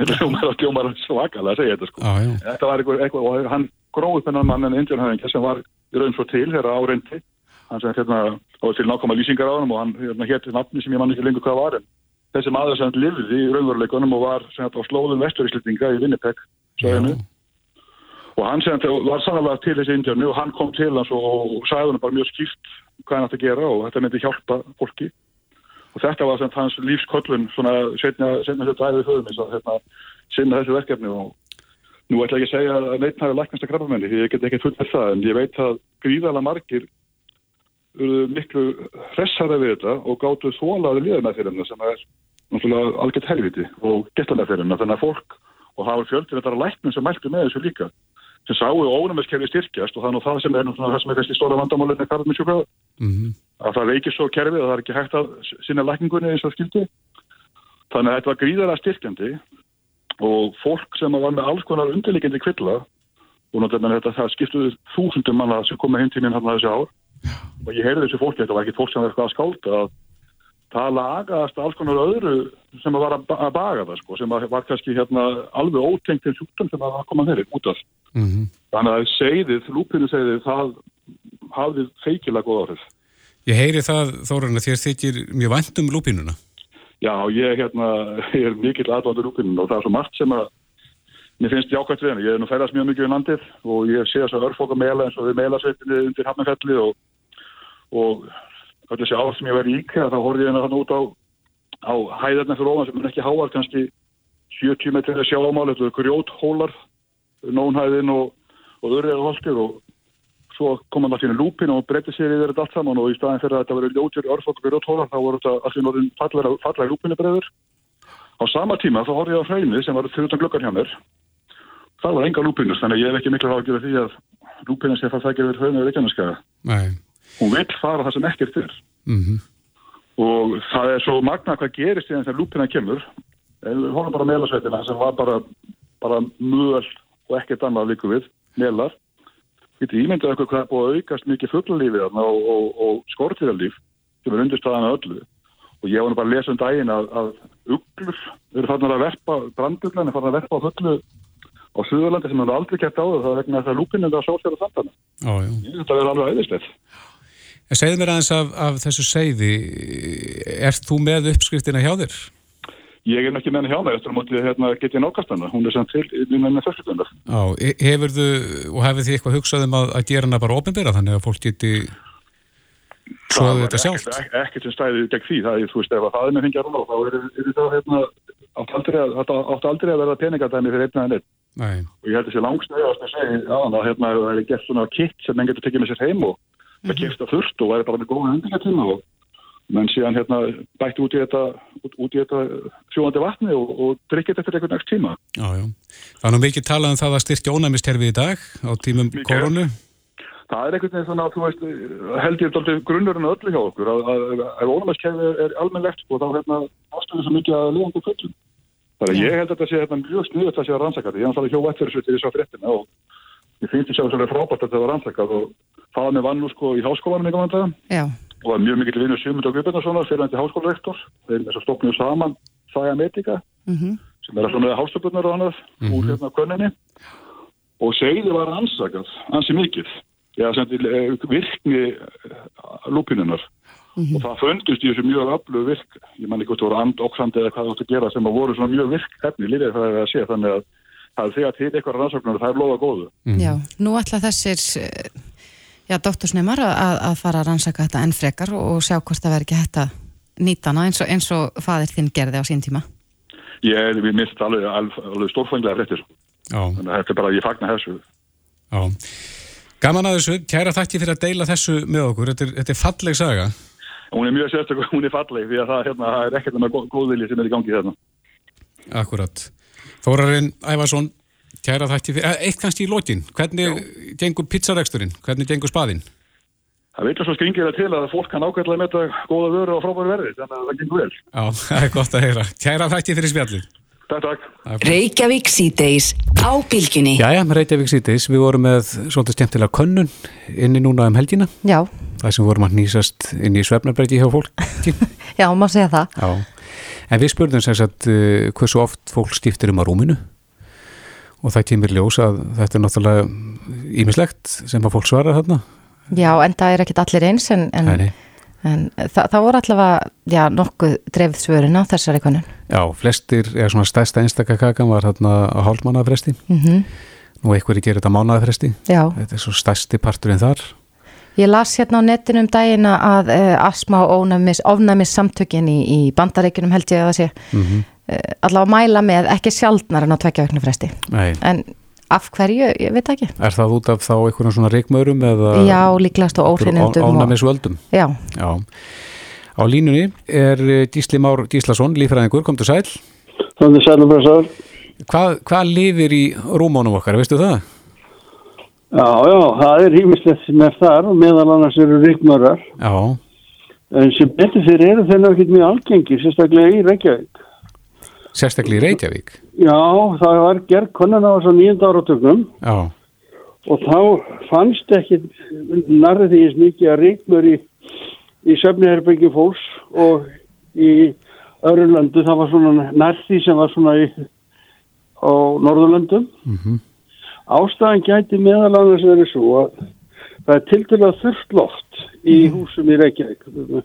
þetta er sjóman að svakalega að segja þetta sko. ah, þetta var einhver, eitthvað og hann gróði þennan mann en indjunahöfingi sem var í raun svo til þegar áreindi hann sem hérna á til nákvæma lýsingar á hann og hann hérna, hétti nafni sem ég mann ekki lengur hvað var en þessi maður sem lifði í raunveruleikunum og var sem þetta á slóðum vesturíslitinga í Winnipeg og hann sem þetta var sannlega til þessi indjánu og hann kom til hans og, og sagði hann bara mjög skýrt hvað hann ætti að gera og þetta myndi hjálpa fólki og þetta var sem hans lífskollun svona setna þetta æðið föðum að hérna, sinna þessu verkefni og nú ætla ekki að segja að neitt hafi læknast að krabbamenni, ég get ekki fullt með það en ég veit að gríðala margir miklu hressara við þetta og gáttu þólaði liða með þeirra sem er náttúrulega algjört helviti og geta með þeirra þannig að fólk og hafa fjöldir þetta er læknum sem mæltu með þessu líka sem sáu ónumiskerfi styrkjast og nú það sem er náttúrulega það sem er þessi stóra vandamálinni í sjúkvæða mm -hmm. Að það veikir svo kerfið og það er ekki hægt að sinna lækningunni eins og skildi þannig að þetta var gríðarlega styrkjandi og fólk sem var með alls konar undirleikindi kvilla og náttúrulega þetta það skiptuði þúsundum manna sem komið heim til mín hann að þessi ár og ég heyrði þessu fólki, þetta var ekki fólk sem var eitthvað að skálta að það lagaðast alls konar öðru sem að var að, ba- að baga það sko, sem að var kannski hérna alveg ótengt til sjúkdum sem að var að koma þeirri út af. Mm Þannig að segðið, lúpinu segðið, það hafði feikilega góð áhrif. Ég heyri það, Þórun, að þér þykir mjög vænt um lúpínuna. Já, ég, hérna, ég er mikill aðvandur lúpinu og það er svo margt sem að mér finnst jákvæmt við henni. Ég er nú ferðast mjög mikið í landið og ég sé þess að örfóka meila eins og við meilasveitinni undir hafnafelli og, og þessi ár sem ég verið í IKEA þá horfði ég henni þannig út á, á hæðarna fyrir ofan sem er ekki háar kannski 70 metri að sjá ámáli, þetta er grjóthólar, nónhæðin og, og öryðarholtir og svo kom hann allir í lúpin og breytti sér yfir þetta allt saman og í staðin fyrir að þetta verið ljótjur örfokk og grjóthólar þá voru þetta allir norðin fallega í lúpinu breyður. Á sama tíma þá horfði ég á hraunið sem var fyrir utan glöggar hjá mér. Það var enga lúpinus þannig að ég hef ekki miklu ágjörði því að lúpinus er það það gefur hraunið Reykjaneskaða. Nei. Hún vill fara það sem ekkert er Mm og það er svo magna hvað gerist þegar lúpina kemur. Við horfum bara á melasveitina sem var bara, bara möl og ekkert annað líku við, melar. Getið ímyndið eitthvað hvað er búið að aukast mikið fugglalífið og, og, og skortýralíf sem er undirstaðan að öllu. Og ég var nú bara að lesa um daginn að, að uglur eru þarna að verpa, branduglan er þarna að verpa á fullu á Suðurlandi sem hefur aldrei kæft áður það er vegna þess að lúpinu er að sósjara þarna. Já, já. Ég finnst þetta vera alveg æðislegt. En segðu mér aðeins af, af þessu seiði, ert þú með uppskriftina hjá þér? Ég er ekki með henni hjá mér eftir að móti hérna, get ég nákast hana. Hún er samt til í með fyrstundar. Já, he- hefurðu og hefur þið eitthvað hugsað um að, að gera hana bara ópenbera þannig að fólk geti svoðið þetta sjálft? Ekkert, ekkert sem stæði gegn því. Það er, þú veist, ef að það er með fengja rúna þá er, er það hérna, átt aldrei, að, átt aldrei að verða peningadæmi fyrir einn. Nei, Og ég held þessi langsnöðast að segja að hérna það er gert svona kitt sem menn getur tekið með sér heim og það mm kemst að þurft og væri bara með góða hendingatíma og menn síðan hérna bætti út í þetta, út, út í þetta sjóandi vatni og, og drikkið eftir einhvern nægt tíma. já, já. Það er nú mikið talað um það að styrkja ónæmisterfi í dag á tímum Mikið. koronu. Það er einhvern veginn svona að þú veist, held ég grunnurinn að öllu hjá okkur að, að, að ef ónæmiskefi er, er almennlegt sko, þá hérna ástöðu svo mikið að liðandi kvöldum. Það er ég held að þetta sé hérna, mjög sniðut að sé að rannsaka þetta. Ég hann hjá vettur til þess að fréttina og ég finnst að er frábært að þetta var rannsakað og það með vann nú sko í háskólanum í daga Já, og það er mjög mikil vinnur Sigmund og Guðbjörnarssonar fyrir hann til háskólarektor. Þeir þess að stopnum saman Saga Medica mhm, sem er að svona hástöflunar og annað úr hérna könninni. Og segði var ansakað, ansi mikið. Eða sem til eh, virkni eh, lúpinunar og það fundust í þessu mjög öflug virk ég man ekki hvort það voru andoxandi eða hvað það átt að gera sem að voru svona mjög virk efni lífið það er að sé þannig að það er þegar til eitthvað rannsóknar það er lofa góðu. Já. Nú ætla þessir eh, já, dóttursneimar að, að fara að rannsaka þetta enn frekar og, sjá hvort það verður ekki hægt að nýta hana eins og, eins og fadir þinn gerði á sín tíma. ég er, við mist alveg, alveg, alveg stórfænglega fréttir Já, þannig að þetta er bara, ég fagna þessu já. Gaman að þessu, kæra þakki fyrir að deila þessu með okkur. Þetta er, þetta er falleg saga. hún er mjög sérstaklega, hún er falleg því að það, hérna, það er ekkert með góðvilji sem er í gangi hérna Akkurat. Þórarinn Ævarsson, kæra þakki fyrir, eh, eitt kannski í lokin, hvernig gengur pizzareksturinn, hvernig gengur spaðinn? Það veitur svo skringir það til að fólk kann ákveðlega með þetta góða vöru og frábæru verði, þannig að það gengur vel. Já, það er gott að heyra. Kæra þakki fyrir spjallið. Takk, takk. Reykjavík síðdeis á bylgjunni. Jæja, Reykjavík síðdeis, við vorum með svolítið skemmtilega könnun inni núna um helgina, Já, það sem vorum að nýsast inn í svefnarbreyti hjá fólki. já, má segja það. Já, en við spurðum sem sagt uh, hversu oft fólk skiptir um að rúminu og það kemur ljós að þetta er náttúrulega ímislegt sem að fólk svarar þarna. Já, en það er ekkit allir eins en, en, en það, það voru allavega, já, nokkuð dreifð svörin á þessari konun. Já, flestir, eða svona stærsta einstakakakan var þarna á hálfmannafresti, Mm nú einhverjir gerir þetta mánafresti, Já, þetta er svo stærsti parturinn þar. ég las hérna á netinu um dagina að uh, asma og ónæmis, ofnæmis samtökin í, í bandareikinum held ég að það sé Mm -hmm. Uh, allavega mæla með ekki sjaldnar en á tvekja vegna fresti. Nei, En af hverju, ég veit ekki. er það út af þá einhverjum svona reikmörum eða Já, líklegast og óhreinindum. og- ánæmisvöldum? Já, Já. Á línunni er eh, Gísli Már Gíslason, lífræðingur, kom til sæl. Þannig sælumbröðsar. Hvað, hvað lifir í rúmónum okkar, veistu það? Já, já, það er hýmislegt sem er þar og meðal annars eru ríkmörar. Já, En sem betur fyrir eru þeir náttúrulega ekki mjög algengir, sérstaklega í Reykjavík. Sérstaklega í Reykjavík. Já, það var gerð konan á þessu nýjönda áratögnum Já, og þá fannst ekki narrið því eins mikið að ríkmör í, í söfniherbyggi fólks og í öðru löndu, það var svona nærþí sem var svona í, á Norðurlöndum. Ástæðan gæti meðal annars verið svo að það er til dæla þurft loft í húsum í Reykjavík með,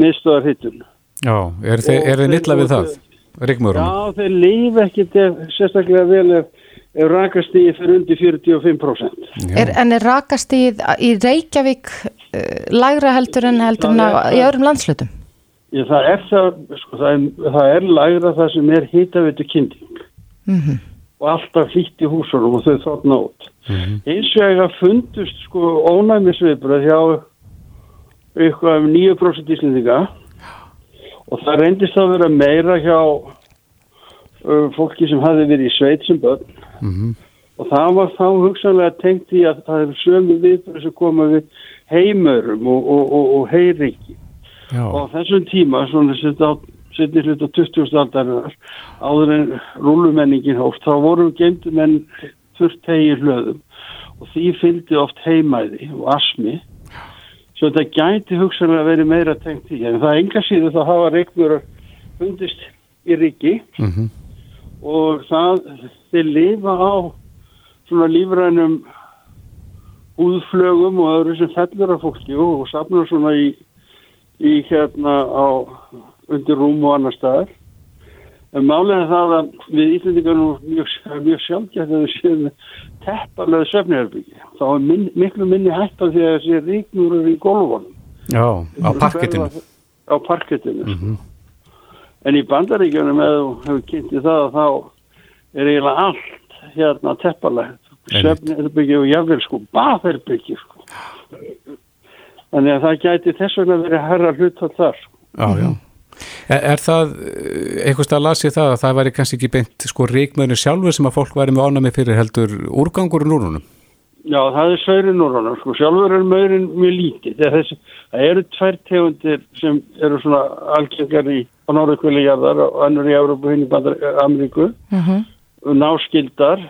miðstöðar hittun. Já, er þið, nilla við það? Rigmurunum? Já, þeir líf ef, sérstaklega vel ef, ef rakast í fyrir undir 45%. Er, en er rakastíð í Reykjavík uh, lægra heldur en heldur en í öðrum landslutum? Ég, það, er það, sko, það, er, það er lægra það sem er hitavitu kynding Mm og alltaf hlýtt í húsunum og þau þóttna út. Eins og ég að fundust sko ónæmisviðbröð hjá eitthvað um 9% íslendinga og það reyndist að vera meira hjá uh, fólki sem hafi verið í sveit sem börn Mhm. og það var þá hugsanlega tengt í að það er sömu viðbröð sem koma við heimörum og, og, og, og heyriki Já, og þessum tíma svona setja á setni hlut á 20. aldarinnar áður en rúlumenningin hóft þá voru geimdu menn þurft hegi hlöðum og því fylgdi oft heimæði og asmi svo þetta gæti hugsanlega verið meira tengt í en það enga síður þá hafa reikmur fundist í ríki. Mhm. og það þeir lifa á svona lífrænum húðflögum og öðru sem fellur af fólki og, og safnar svona í, í hérna á undir rúm og annar staðar málega er það að við Íslandingarnum mjög, mjög sjálfgætt að við séum tepparlega svefniherbyggi þá er minn, miklu minni hætt af því að þessi ríknur eru í gólfunum já, á parkettinu. á parkettinu en í bandaríkjunum eða hefur kynntið það þá er eiginlega allt hérna tepparlegt Einmitt. svefnherbyggi og jafnvel sko baðherbyggi sko. þannig að það gæti þess vegna verið herra hlut þar sko. Já, já. Er, er það, eh, einhvers stað las ég það að það væri kannski ekki beint sko ríkmöðinu sjálfur sem að fólk væri með ánami fyrir heldur úrgangur úr núrunum? Já, það er sveirin úr honum, sko, sjálfur er maurin mjög lítið, það, þessi, það eru tvær tegundir sem eru svona algengar í, á norðukvöli jarðar og annur í Európa hinn í Ameríku, Mhm. náskildar,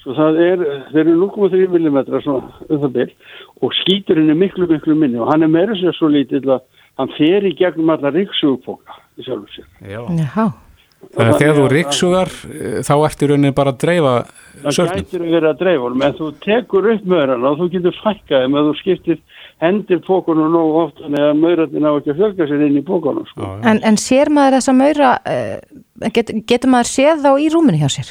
svo það er, þeir eru 0,3 mm svona um það bil og skíturinn er miklu, miklu minni og hann er meira sér svo lítill að hann fer í gegnum alla ríksugupóka í sjálfur sér. Já. Já, Þannig að þegar þú ríksugar eh, þá ertu í rauninni bara að dreifa Það sörnum. gætir að vera að dreifa en þú tekur upp maurana og þú getur fækkað þeim að þú skiptir hendir pókunum nógu oft þannig að maurarnir ná ekki að fjölga sér inn í pókunum sko. en, en sér maður þessa maura, uh, get, getur maður séð þá í rúminu hjá sér?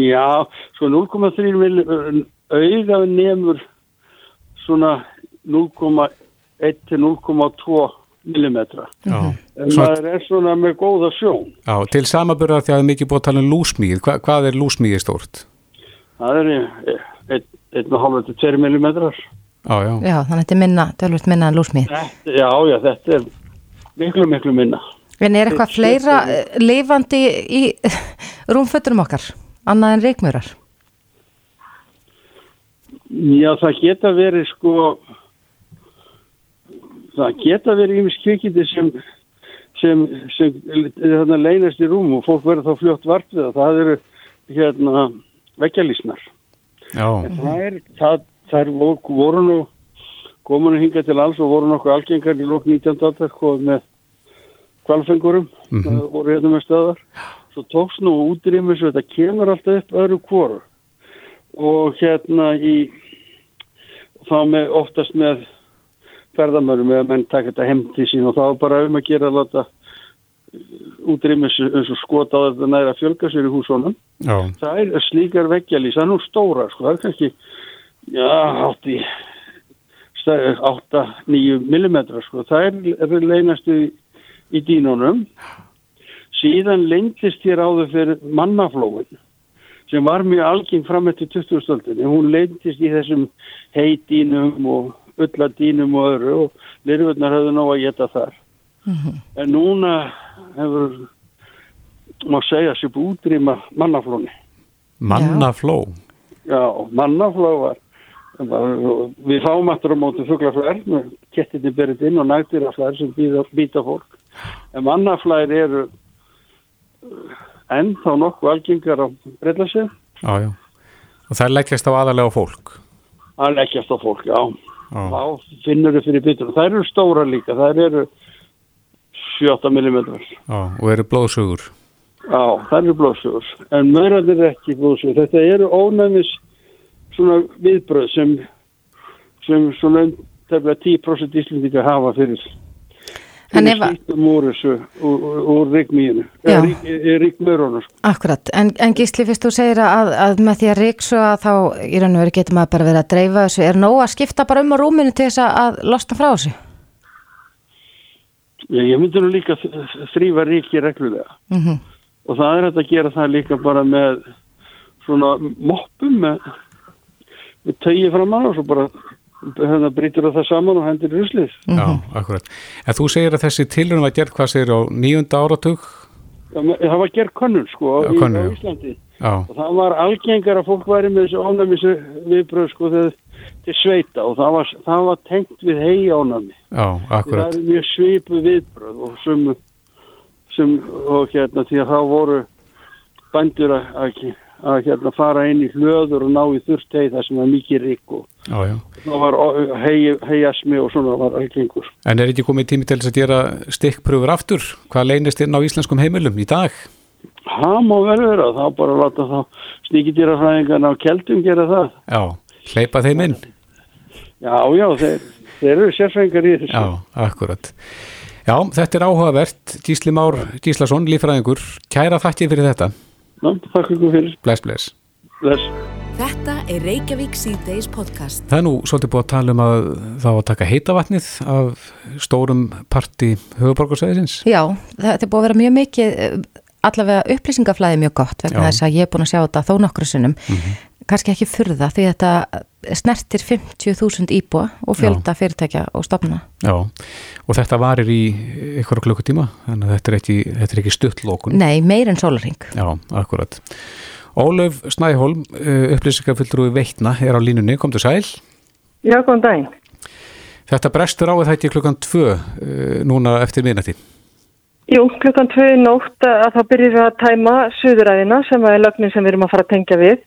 Já, svo 0,3 milli auðað nemur svona 0,1 til 0,2 millimetra. Já. En maður er svona með góða sjón. Já, til samaburðar því að það er mikið búið að tala um lúsmíð. Hva, hvað er lúsmíði stórt? Það er 1,5 til 2 millimetrar. Já, já. Já, þannig að þetta er minna, tölvöld minna en lúsmíð. Þetta, já, já, þetta er miklu, miklu minna. En er eitthvað fleira eh, lifandi í rúmfötunum okkar, annað en reikmjörar? Já, það geta verið sko það geta verið ímis kvikindi sem sem, sem þarna leynast í rúm og fólk verður þá fljótt vart við það. Það eru hérna vekkjalísnar. Það er, það, það er, voru, nú kominu hinga til alls og voru nokkuð algengar í lók 19. aldar sko, með kvalfengurum mm Mhm. voru hérna með stöðar svo tókst nú útrýmis þetta kemur alltaf upp öðru kvoru og hérna í þá með oftast með ferðamörum eða menn taka þetta heim til sín. Og þá bara um að gera að láta útrýmis eins og skota á þetta næra fjölga sér í húsónum það er slíkar er nú stóra sko, það er kannski já, 80 8-9 millimetra sko, það er, leinastu í, í dínunum síðan leyndist hér áður fyrir mannaflóin sem var mjög algeng fram eftir 20. stöldinni, hún leyndist í þessum heidínum og ölladínum og öðru og lirfurnar höfðu ná að geta þar en núna hefur má segja sér búið útrýma mannaflóni mannafló. Já, mannafló var, við fáum aftur á móti fuglaflær kettinni berið inn og nægtiraflær sem býta, býta fólk en mannaflær eru enn þá nokkuð algengar á breyðlasið Já, já. Og það leggjast á aðalega fólk. að leggjast á fólk, Já. Þá finnur þau fyrir bitur. Það eru stóra líka, það eru 7-8 mm. Og eru blóðsugur. Já, það eru blóðsugur. En maurarnir eru ekki blóðsugur. Þetta eru ónæmis svona viðbröð sem, sem svona um tefnilega 10% íslendinga hafa fyrir En ef að- úr þessu, úr, úr ríkmíinu, ríkmörunum. Sko. Akkurat, en, en Gísli fyrst þú segir að, að með því að ríksu að þá í raun og veru getur maður bara verið að dreifa þessu er nóg að skipta bara um á rúminu til þess að, losna frá þessu? Já, ég myndi nú líka þrýfa ríki reglulega Mm og það er hægt að gera það líka bara með svona moppum með, með tögi fram á og svo bara hérna brýtur það saman og hendir ruslið. Já, akkurat. En þú segir að þessi tilrun var gerð hvað segir á nýjunda áratug? Já, það var gerð könnun sko Já, í, já. Íslandi Já, og það var algengar að fólk væri með þessu ánæmis viðbröð sko þegar til sveita og það var, það var tengt við hei ánæmi. já, Það akkurat. er mjög svipu viðbröð og sem, sem og hérna því að þá voru bændur að, að, að hérna fara inn í hlöður og ná í þurft hei þar sem var mikið rík og Já, já. það var hei, heiasmi og svona var algengur. En er ekki komið tími til þess að gera stikkpröfur aftur? Hvað leynist inn á íslenskum heimilum í dag? Það má vel vera, þá bara láta þá sníkidýrafræðingarna á keldum gera það. Já, hleypa þeim inn? Já, já, þeir, þeir eru sérfræðingar í þessu. Já, akkurat. Já, þetta er áhugavert. Gísli Már Gíslason, lífræðingur. Kæra þakkið fyrir þetta. Ná, þakka ykkur fyrir. Bless, bless. Bless. Þetta er Reykjavík C-Days podcast. Það er nú svolítið búið að tala um að þá að taka heitavatnið af stórum parti höfuborgarsæðisins. Já, þetta er búið að vera mjög mikið allavega upplýsingaflæði mjög gott vegna Já. þess að ég er búin að sjá þetta þó nokkru sinnum kannski ekki furða því þetta snertir 50.000 íbúa og fjölda fyrirtækja og stofna Já, og þetta varir í ykkur klukkutíma, þannig að þetta er ekki, þetta er ekki stuttlókun. Nei, meir en sólarring Já, akkurat. Ólöf Snæholm, upplýsingarfylltrúi Veitna, er á línunni, komdu sæl. Já, góðan daginn. Þetta brestur á að þetta klukkan tvö uh, núna eftir minnati. Jú, klukkan tvö í nótt að þá byrjum við að tæma suðuræðina sem er lögnin sem við erum að fara að tengja við.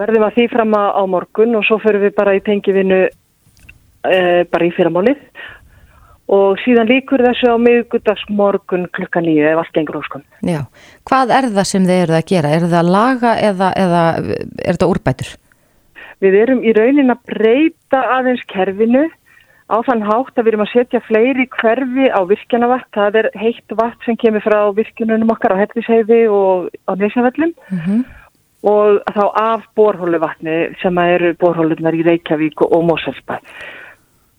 Verðum að því fram á á morgun og svo förum við bara í tengjivinu e, bara í fyrramálið og síðan líkur þessu á miðgudags morgun klukkan nýju ef allt gengur óskum. Já, hvað er það sem þið eruð að gera? Er það að laga eða, eða er þetta úrbætur? Við erum í raunin að breyta aðeins kerfinu á þann hátt að við erum að setja fleiri hverfi á virkjanavatn. Það er heitt vatn sem kemur frá virkjununum okkar á Helliseiði og á Nesjavellum og þá af borhólu vatni sem eru borhólunar í Reykjavík og, Moselsbæ.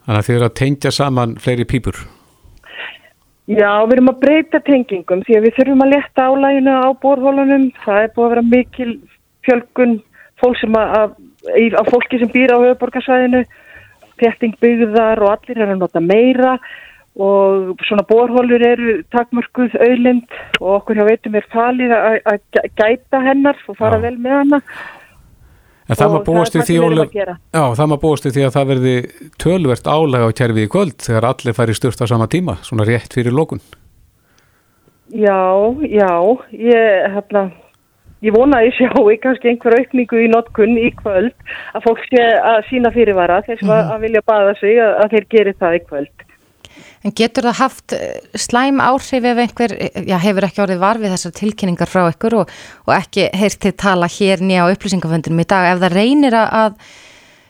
Þannig að þið eru að tengja saman fleiri pípur. Já, við erum að breyta tengingum því að við þurfum að leta álæginu á borhólunum. Það er búið að vera mikil fjölgun fólk sem að, að, fólki sem býr á höfuborgarsvæðinu, þétting byggðar og allir er að nota meira og svona borhólur eru takmörkuð auðlind og okkur hjá veitum er falið að, að gæ- gæta hennar og fara Já. vel með hana. En það maður búast það því, við því að það verði tölvert álega á kerfið í kvöld þegar allir færi sturt á sama tíma, svona rétt fyrir lókun. Já, já, ég, hérna, ég vona að ég sjáu kannski einhver aukningu í notkun í kvöld að fólk sé að sína fyrirvara þeir sem að, að vilja baða sig að, að þeir geri það í kvöld. En getur það haft eh, slæm áhrif ef einhver, eh, já, hefur ekki orðið var við þessar tilkynningar frá ykkur og, og ekki heyrt til tala hér nýja á upplýsingaföndunum í dag ef það reynir að-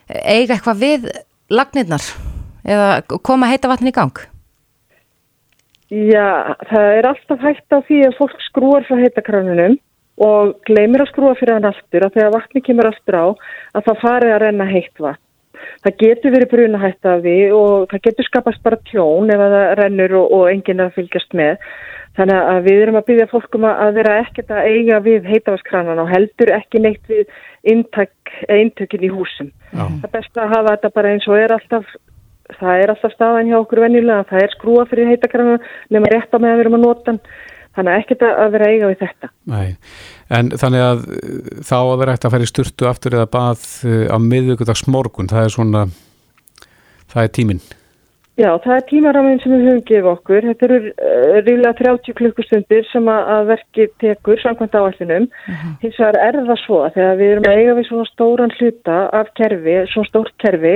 eiga eitthvað við lagnirnar eða koma heita vatn í gang? Já, það er alltaf hægt á því að fólk skrúar frá heitakranunum og gleymir að skrúa fyrir hann aftur að þegar vatni kemur aftur á að það farið að renna heitt vatn. Það getur verið brunahætt af því og það getur skapast bara tjón ef að það rennur og, og enginn að fylgjast með. Þannig að við erum að byggja fólkum að að vera ekkert að eiga við heitavaskrannan og heldur ekki neitt við intak, intökin í húsum. Já. Það er best að hafa þetta bara eins og er alltaf, það er alltaf staðan hjá okkur venjulega, það er skrúa fyrir heitakrannan nema rétt á með að við erum að nota hann. Þannig að ekkert að vera eiga við þetta. Nei, en þannig að uh, þá að vera hægt að færi sturtu aftur eða bað uh, á miðvíkudags morgun, það er svona, það er tíminn. Já, það er tímaraminn sem við höfum gefið okkur. Þetta eru uh, ríðlega 30 klukkustundir sem að, að verki tekur samkvæmt áallinum. Hins vegar er það svo að þegar við erum að eiga við svona stóran hluta af kerfi, svona stórt kerfi,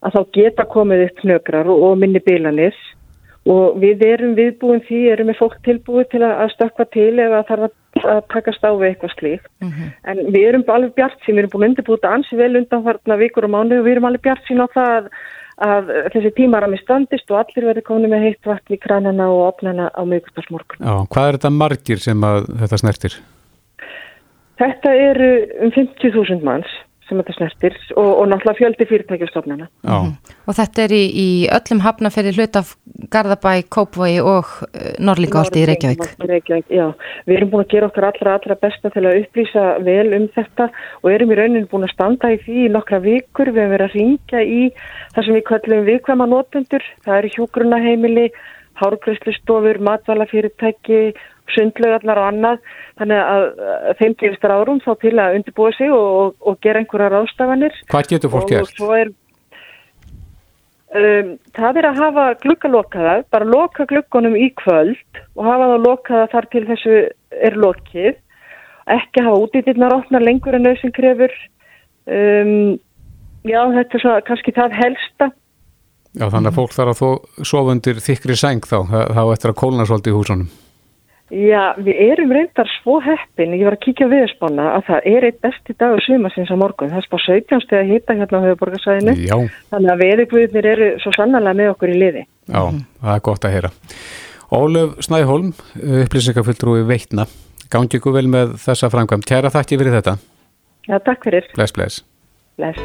að þá geta komið upp hnökrar og, og minni bilanir og við erum viðbúin því, erum við fólk tilbúið til að, að stökka til það þarf að, að takast á við eitthvað slíkt. En við erum alveg bjart sín, við erum búin undirbúið þetta ansi vel undanfarnar vikur og mánu og við erum alveg bjart sín á það að, að þessi tímarami standist og allir verði komið með heitt vatn í kranana og opnana á miðgutarsmorgun. Já, hvað er þetta margir sem að þetta snertir? Þetta eru um 50.000 manns sem þetta snertir og, og náttúrulega fjöldi fyrirtækjastofnana. Já, Og þetta er í, í öllum hafnafyrir hlut af Garðabæ, Kópvogi og uh, Norlingaholti í Reykjavík. Reykjavík. Já, við erum búin að gera okkar allra, allra besta til að upplýsa vel um þetta og erum í rauninu búin að standa í því í nokkra vikur. Við hefum verið að ringja í það sem við kallum viðkvæma notendur. Það eru hjúgrunaheimili, hárgræslistofur, matvælafyrirtæki, sundlaugarnar og annað. Þannig að, þeim gefist ráðrum þá til að undirbúa sig og, og gera einhverja ráðstafanir. hvað getur fólk og gert? er um, það er að hafa gluggalokaða bara loka gluggunum í kvöld og hafa það lokaða þar til þessu er lokið ekki hafa útíðirnar opna lengur en nöðsinn krefur um, já þetta er svo, kannski það helsta Já, þannig að fólk þarf að þó sofa undir þykri sæng þá, þá eftir að kólna svolítið í húsunum. Já, við erum reyndar svo heppin, ég var að kíkja á viðspána að það er eitt besti dagur sumasins á morgun, það er spá 17 steg að hýta hérna á höfuborgarsæðinu, Já, þannig að veðugvöðnir eru svo sannarlega með okkur í liði. já, það er gott að heyra. Ólöf Snæholm, upplýsingafulltrúi veitna, gangi ykkur vel með þessa framkvæm. Kæra þakki fyrir þetta. Já, takk fyrir. Bless, bless. Bless.